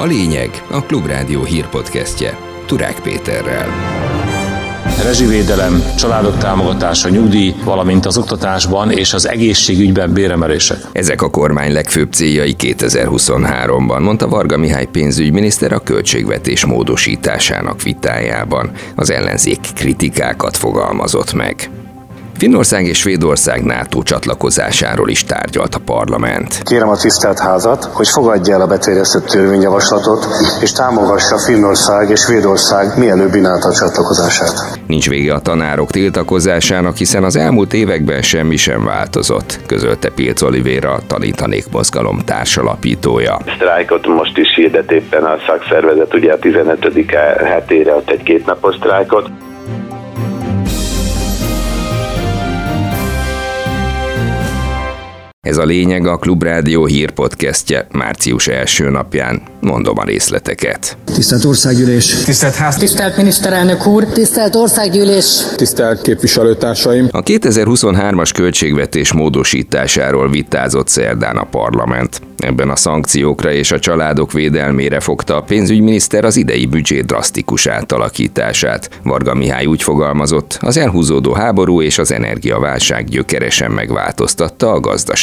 A lényeg a Klubrádió hírpodcastje Turák Péterrel. Rezsivédelem, családok támogatása, nyugdíj, valamint az oktatásban és az egészségügyben béremelések. Ezek a kormány legfőbb céljai 2023-ban, mondta Varga Mihály pénzügyminiszter a költségvetés módosításának vitájában. Az ellenzék kritikákat fogalmazott meg. Finnország és Svédország NATO csatlakozásáról is tárgyalt a parlament. Kérem a tisztelt házat, hogy fogadja el a beterjesztett törvényjavaslatot, és támogassa Finnország és Svédország mielőbbi NATO csatlakozását. Nincs vége a tanárok tiltakozásának, hiszen az elmúlt években semmi sem változott, közölte Pilc Olivéra, a Tanítanék Mozgalom társalapítója. Sztrájkot most is hirdet éppen a szakszervezet, ugye a 15 hetére ott egy kétnapos sztrájkot. Ez a lényeg a Klubrádió hírpodcastje március első napján. Mondom a részleteket. Tisztelt Országgyűlés! Tisztelt Ház! Tisztelt Miniszterelnök úr! Tisztelt Országgyűlés! Tisztelt képviselőtársaim! A 2023-as költségvetés módosításáról vitázott szerdán a parlament. Ebben a szankciókra és a családok védelmére fogta a pénzügyminiszter az idei büdzsé drasztikus átalakítását. Varga Mihály úgy fogalmazott, az elhúzódó háború és az energiaválság gyökeresen megváltoztatta a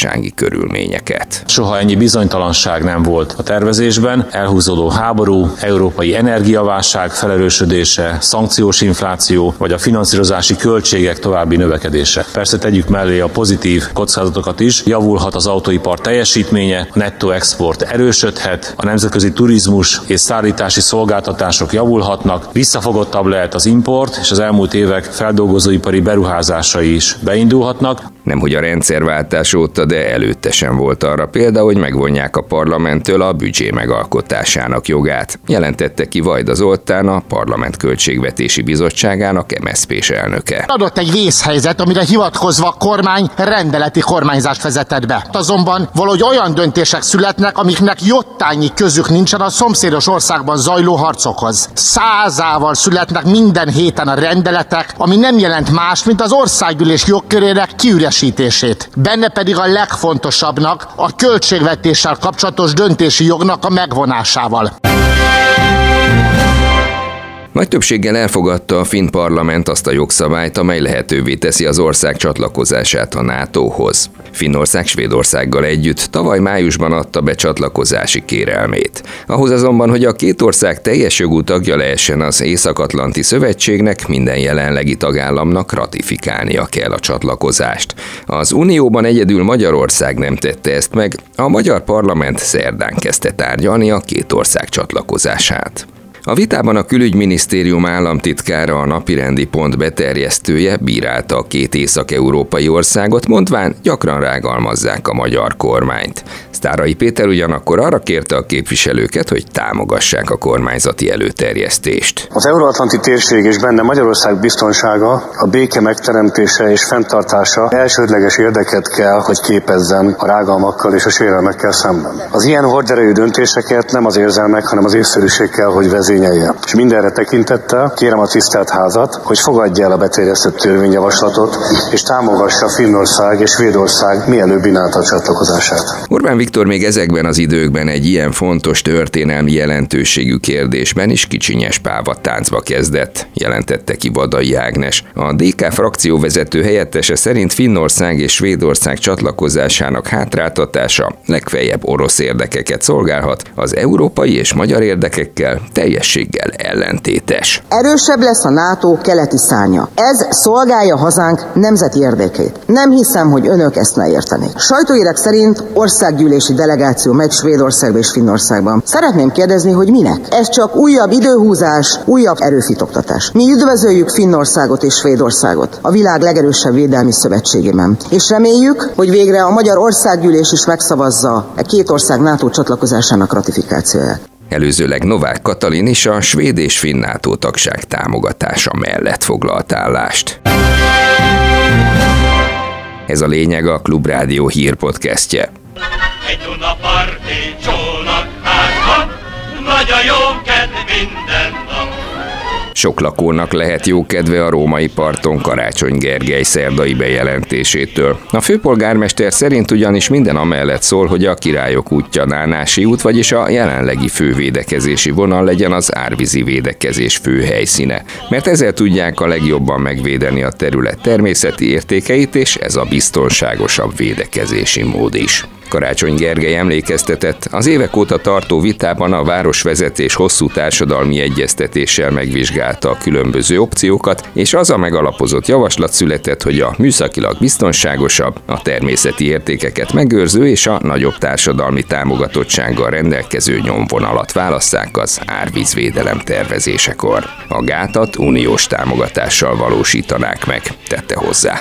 gazdasági körülményeket. Soha ennyi bizonytalanság nem volt a tervezésben, elhúzódó háború, európai energiaválság felerősödése, szankciós infláció vagy a finanszírozási költségek további növekedése. Persze tegyük mellé a pozitív kockázatokat is, javulhat az autóipar teljesítménye, a nettó export erősödhet, a nemzetközi turizmus és szállítási szolgáltatások javulhatnak, visszafogottabb lehet az import, és az elmúlt évek feldolgozóipari beruházásai is beindulhatnak. Nemhogy a rendszerváltás óta, de előtte sem volt arra példa, hogy megvonják a parlamenttől a büdzsé megalkotásának jogát, jelentette ki Vajda Zoltán, a Parlament Költségvetési Bizottságának MSZP-s elnöke. Adott egy vészhelyzet, amire hivatkozva a kormány rendeleti kormányzást vezetett be. Azonban valahogy olyan döntések születnek, amiknek jottányi közük nincsen a szomszédos országban zajló harcokhoz. Százával születnek minden héten a rendeletek, ami nem jelent más, mint az országgyűlés jogkörének kiüresítését. Benne pedig a legfontosabbnak a költségvetéssel kapcsolatos döntési jognak a megvonásával. Nagy többséggel elfogadta a finn parlament azt a jogszabályt, amely lehetővé teszi az ország csatlakozását a NATO-hoz. Finnország Svédországgal együtt tavaly májusban adta be csatlakozási kérelmét. Ahhoz azonban, hogy a két ország teljes jogú tagja lehessen az Észak-Atlanti Szövetségnek, minden jelenlegi tagállamnak ratifikálnia kell a csatlakozást. Az Unióban egyedül Magyarország nem tette ezt meg, a magyar parlament szerdán kezdte tárgyalni a két ország csatlakozását. A vitában a külügyminisztérium államtitkára a napirendi pont beterjesztője bírálta a két észak-európai országot, mondván gyakran rágalmazzák a magyar kormányt. Sztárai Péter ugyanakkor arra kérte a képviselőket, hogy támogassák a kormányzati előterjesztést. Az euróatlanti térség és benne Magyarország biztonsága, a béke megteremtése és fenntartása elsődleges érdeket kell, hogy képezzen a rágalmakkal és a sérelmekkel szemben. Az ilyen horderejű döntéseket nem az érzelmek, hanem az észszerűség kell, hogy vezényelje. És mindenre tekintettel kérem a tisztelt házat, hogy fogadja el a beterjesztett törvényjavaslatot, és támogassa Finnország és Svédország mielőbbi NATO csatlakozását. Orbán Viktor még ezekben az időkben egy ilyen fontos történelmi jelentőségű kérdésben is kicsinyes pávat táncba kezdett, jelentette ki Vadai Ágnes. A DK frakcióvezető helyettese szerint Finnország és Svédország csatlakozásának hátráltatása legfeljebb orosz érdekeket szolgálhat, az európai és magyar érdekekkel teljességgel ellentétes. Erősebb lesz a NATO keleti szárnya. Ez szolgálja hazánk nemzeti érdekét. Nem hiszem, hogy önök ezt ne értenék. Sajtóírek szerint országgyűlési delegáció megy Svédországba és Finnországban. Szeretném kérdezni, hogy minek? Ez csak újabb időhúzás, újabb erőfitoktatás. Mi üdvözöljük Finnországot és Svédországot a világ legerősebb védelmi szövetségében. És reméljük, hogy végre a magyar országgyűlés is megszavazza a két ország NATO csatlakozásának ratifikációját. Előzőleg Novák Katalin is a svéd és finn NATO tagság támogatása mellett foglalt állást. Ez a lényeg a Klubrádió hírpodcastje. Egy Dunaparti csónak, hát nagy a jó kedv. Sok lakónak lehet jó kedve a római parton Karácsony Gergely szerdai bejelentésétől. A főpolgármester szerint ugyanis minden amellett szól, hogy a királyok útja Nánási út, vagyis a jelenlegi fővédekezési vonal legyen az árvízi védekezés fő helyszíne. Mert ezzel tudják a legjobban megvédeni a terület természeti értékeit, és ez a biztonságosabb védekezési mód is. Karácsony Gergely emlékeztetett, az évek óta tartó vitában a városvezetés hosszú társadalmi egyeztetéssel megvizsgálta a különböző opciókat, és az a megalapozott javaslat született, hogy a műszakilag biztonságosabb, a természeti értékeket megőrző és a nagyobb társadalmi támogatottsággal rendelkező nyomvonalat válasszák az árvízvédelem tervezésekor. A gátat uniós támogatással valósítanák meg, tette hozzá.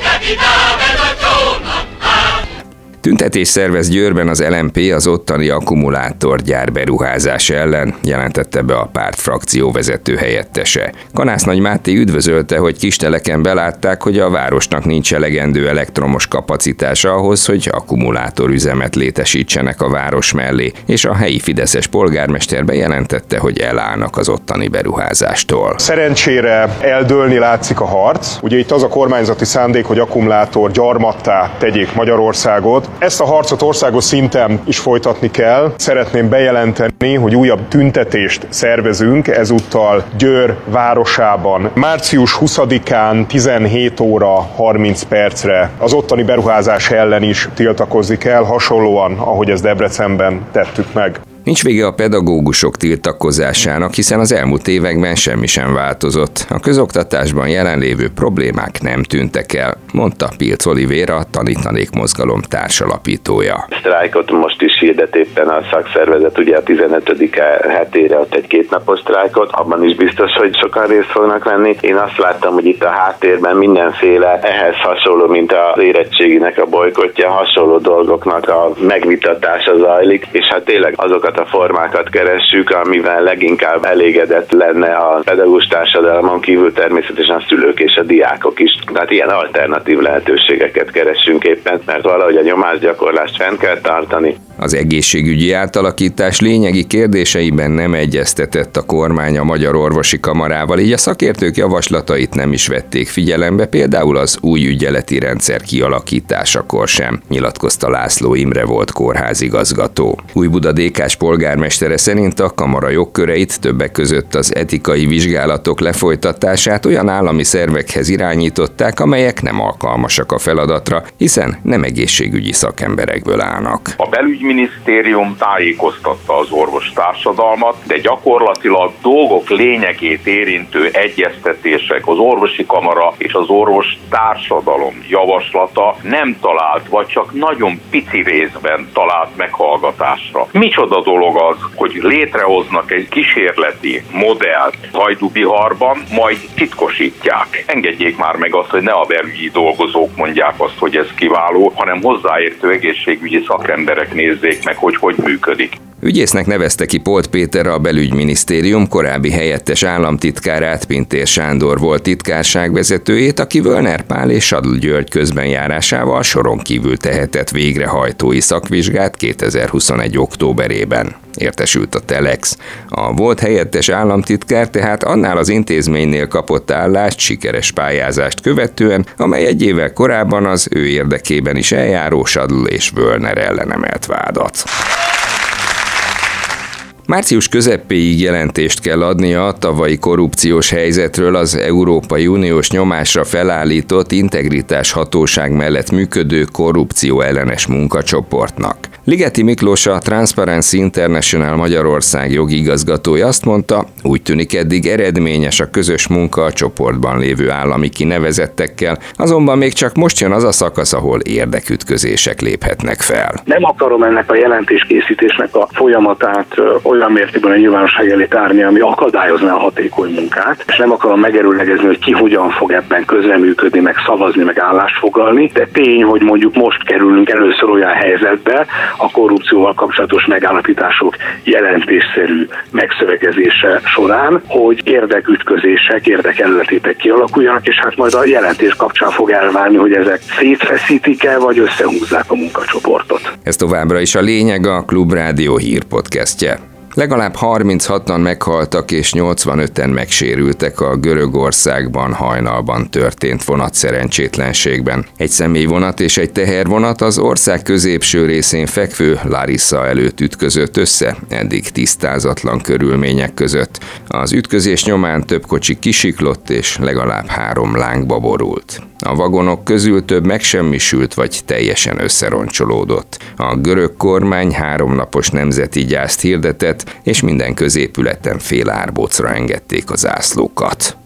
Tüntetés szervez Győrben az LMP az ottani akkumulátorgyár beruházása ellen, jelentette be a párt frakció vezető helyettese. Kanász Nagy Máté üdvözölte, hogy kisteleken belátták, hogy a városnak nincs elegendő elektromos kapacitása ahhoz, hogy akkumulátorüzemet létesítsenek a város mellé, és a helyi Fideszes polgármester bejelentette, hogy elállnak az ottani beruházástól. Szerencsére eldőlni látszik a harc. Ugye itt az a kormányzati szándék, hogy akkumulátor gyarmattá tegyék Magyarországot. Ezt a harcot országos szinten is folytatni kell. Szeretném bejelenteni, hogy újabb tüntetést szervezünk ezúttal Győr városában. Március 20-án 17 óra 30 percre az ottani beruházás ellen is tiltakozni kell, hasonlóan, ahogy ezt Debrecenben tettük meg. Nincs vége a pedagógusok tiltakozásának, hiszen az elmúlt években semmi sem változott. A közoktatásban jelenlévő problémák nem tűntek el, mondta Pilc Olivéra, a Tanítanék Mozgalom társalapítója. Sztrájkot most is hirdet éppen a szakszervezet, ugye a 15 hetére ott egy kétnapos sztrájkot, abban is biztos, hogy sokan részt fognak venni. Én azt láttam, hogy itt a háttérben mindenféle ehhez hasonló, mint az érettséginek a bolykotja, hasonló dolgoknak a megvitatása zajlik, és hát tényleg azokat azokat a formákat keressük, amivel leginkább elégedett lenne a pedagógus társadalmon kívül természetesen a szülők és a diákok is. Tehát ilyen alternatív lehetőségeket keressünk éppen, mert valahogy a nyomásgyakorlást fenn kell tartani, az egészségügyi átalakítás lényegi kérdéseiben nem egyeztetett a kormány a Magyar Orvosi Kamarával, így a szakértők javaslatait nem is vették figyelembe, például az új ügyeleti rendszer kialakításakor sem, nyilatkozta László Imre volt kórházigazgató. Új Buda DK polgármestere szerint a kamara jogköreit többek között az etikai vizsgálatok lefolytatását olyan állami szervekhez irányították, amelyek nem alkalmasak a feladatra, hiszen nem egészségügyi szakemberekből állnak. A belügy belügyminisztérium tájékoztatta az orvos társadalmat, de gyakorlatilag dolgok lényegét érintő egyeztetések az orvosi kamara és az orvos társadalom javaslata nem talált, vagy csak nagyon pici részben talált meghallgatásra. Micsoda dolog az, hogy létrehoznak egy kísérleti modellt Hajdubiharban, majd titkosítják. Engedjék már meg azt, hogy ne a belügyi dolgozók mondják azt, hogy ez kiváló, hanem hozzáértő egészségügyi szakemberek nézik nézzék meg, hogy hogy működik. Ügyésznek nevezte ki Polt Péter a belügyminisztérium korábbi helyettes államtitkárát, Pintér Sándor volt titkárságvezetőjét, aki Völner Pál és Sadl György közbenjárásával soron kívül tehetett végrehajtói szakvizsgát 2021. októberében értesült a Telex. A volt helyettes államtitkár tehát annál az intézménynél kapott állást sikeres pályázást követően, amely egy évvel korábban az ő érdekében is eljáró Sadl és Völner ellenemelt vádat. Március közepéig jelentést kell adnia a tavalyi korrupciós helyzetről az Európai Uniós nyomásra felállított integritás hatóság mellett működő korrupció ellenes munkacsoportnak. Ligeti Miklós a Transparency International Magyarország jogi igazgatója azt mondta, úgy tűnik eddig eredményes a közös munka a csoportban lévő állami kinevezettekkel, azonban még csak most jön az a szakasz, ahol érdekütközések léphetnek fel. Nem akarom ennek a jelentéskészítésnek a folyamatát olyan mértékben a nyilvánosság elé tárni, ami akadályozná a hatékony munkát, és nem akarom megerőlegezni, hogy ki hogyan fog ebben közreműködni, meg szavazni, meg állást foglalni, de tény, hogy mondjuk most kerülünk először olyan helyzetbe a korrupcióval kapcsolatos megállapítások jelentésszerű megszövegezése során, hogy érdekütközések, érdekelletétek kialakuljanak, és hát majd a jelentés kapcsán fog elválni, hogy ezek szétfeszítik-e, vagy összehúzzák a munkacsoportot. Ez továbbra is a lényeg a Klubrádió hírpodcastje. Legalább 36-an meghaltak és 85-en megsérültek a Görögországban hajnalban történt vonat szerencsétlenségben. Egy személyvonat és egy tehervonat az ország középső részén fekvő Larissa előtt ütközött össze, eddig tisztázatlan körülmények között. Az ütközés nyomán több kocsi kisiklott és legalább három lángba borult. A vagonok közül több megsemmisült vagy teljesen összeroncsolódott. A görög kormány háromnapos nemzeti gyászt hirdetett, és minden középületen fél árbocra engedték az zászlókat.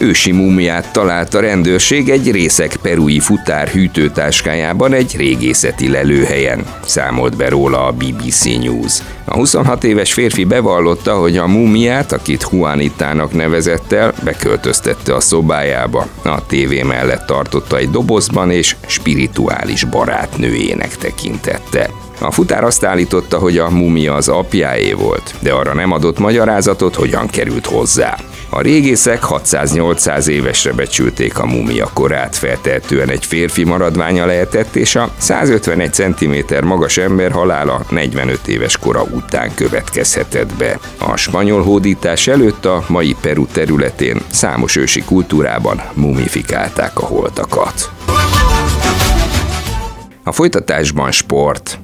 Ősi mumiát talált a rendőrség egy részek perui futár hűtőtáskájában egy régészeti lelőhelyen, számolt be róla a BBC News. A 26 éves férfi bevallotta, hogy a mumiát, akit Juanitának nevezett el, beköltöztette a szobájába. A tévé mellett tartotta egy dobozban és spirituális barátnőjének tekintette. A futár azt állította, hogy a mumia az apjáé volt, de arra nem adott magyarázatot, hogyan került hozzá. A régészek 600-800 évesre becsülték a mumia korát, feltehetően egy férfi maradványa lehetett, és a 151 cm magas ember halála 45 éves kora után következhetett be. A spanyol hódítás előtt a mai Peru területén számos ősi kultúrában mumifikálták a holtakat. A folytatásban sport.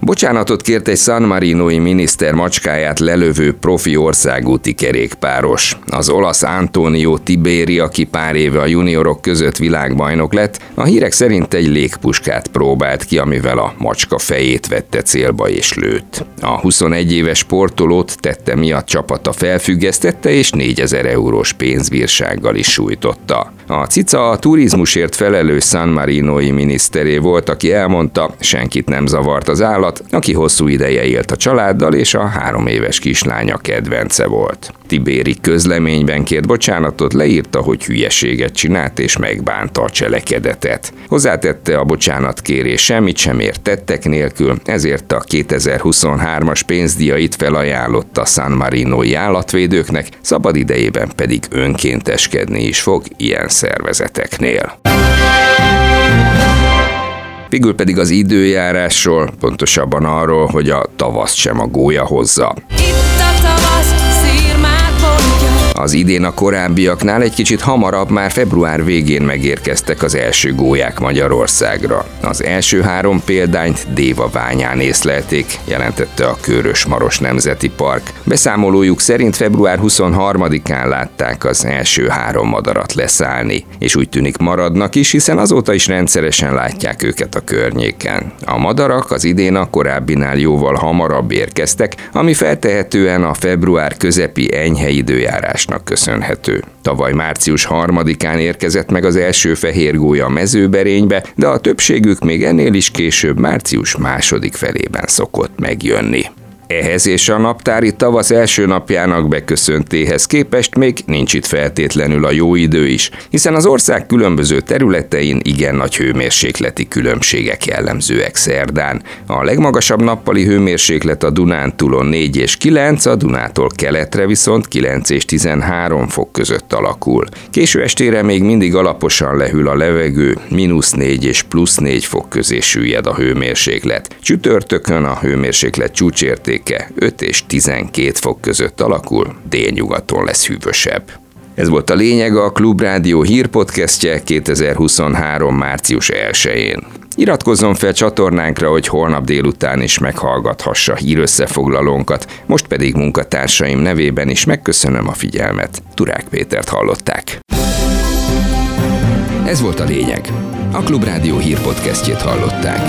Bocsánatot kért egy San Marinoi miniszter macskáját lelövő profi országúti kerékpáros. Az olasz Antonio Tiberi, aki pár éve a juniorok között világbajnok lett, a hírek szerint egy légpuskát próbált ki, amivel a macska fejét vette célba és lőtt. A 21 éves sportolót tette miatt csapata felfüggesztette és 4000 eurós pénzbírsággal is sújtotta. A cica a turizmusért felelős San Marinoi miniszteré volt, aki elmondta, senkit nem zavart az állat, aki hosszú ideje élt a családdal, és a három éves kislánya kedvence volt. Tibéri közleményben kért bocsánatot, leírta, hogy hülyeséget csinált és megbánta a cselekedetet. Hozzátette a bocsánatkérés semmit sem ért tettek nélkül, ezért a 2023-as pénzdiait felajánlotta San Marinoi állatvédőknek, szabad idejében pedig önkénteskedni is fog ilyen szervezeteknél. Végül pedig az időjárásról, pontosabban arról, hogy a tavasz sem a gólya hozza. Az idén a korábbiaknál egy kicsit hamarabb, már február végén megérkeztek az első gólyák Magyarországra. Az első három példányt Déva Ványán észlelték, jelentette a Körös Maros Nemzeti Park. Beszámolójuk szerint február 23-án látták az első három madarat leszállni, és úgy tűnik maradnak is, hiszen azóta is rendszeresen látják őket a környéken. A madarak az idén a korábbinál jóval hamarabb érkeztek, ami feltehetően a február közepi enyhe időjárás változásnak köszönhető. Tavaly március 3-án érkezett meg az első fehér gólya a mezőberénybe, de a többségük még ennél is később március második felében szokott megjönni. Ehhez és a naptári tavasz első napjának beköszöntéhez képest még nincs itt feltétlenül a jó idő is, hiszen az ország különböző területein igen nagy hőmérsékleti különbségek jellemzőek szerdán. A legmagasabb nappali hőmérséklet a Dunántúlon 4 és 9, a Dunától keletre viszont 9 és 13 fok között alakul. Késő estére még mindig alaposan lehűl a levegő, mínusz 4 és plusz 4 fok közé süllyed a hőmérséklet. Csütörtökön a hőmérséklet csúcsérték mérséke 5 és 12 fok között alakul, délnyugaton lesz hűvösebb. Ez volt a lényeg a Klubrádió hírpodcastje 2023. március 1-én. Iratkozzon fel csatornánkra, hogy holnap délután is meghallgathassa hírösszefoglalónkat, most pedig munkatársaim nevében is megköszönöm a figyelmet. Turák Pétert hallották. Ez volt a lényeg. A Klubrádió hírpodcastjét hallották.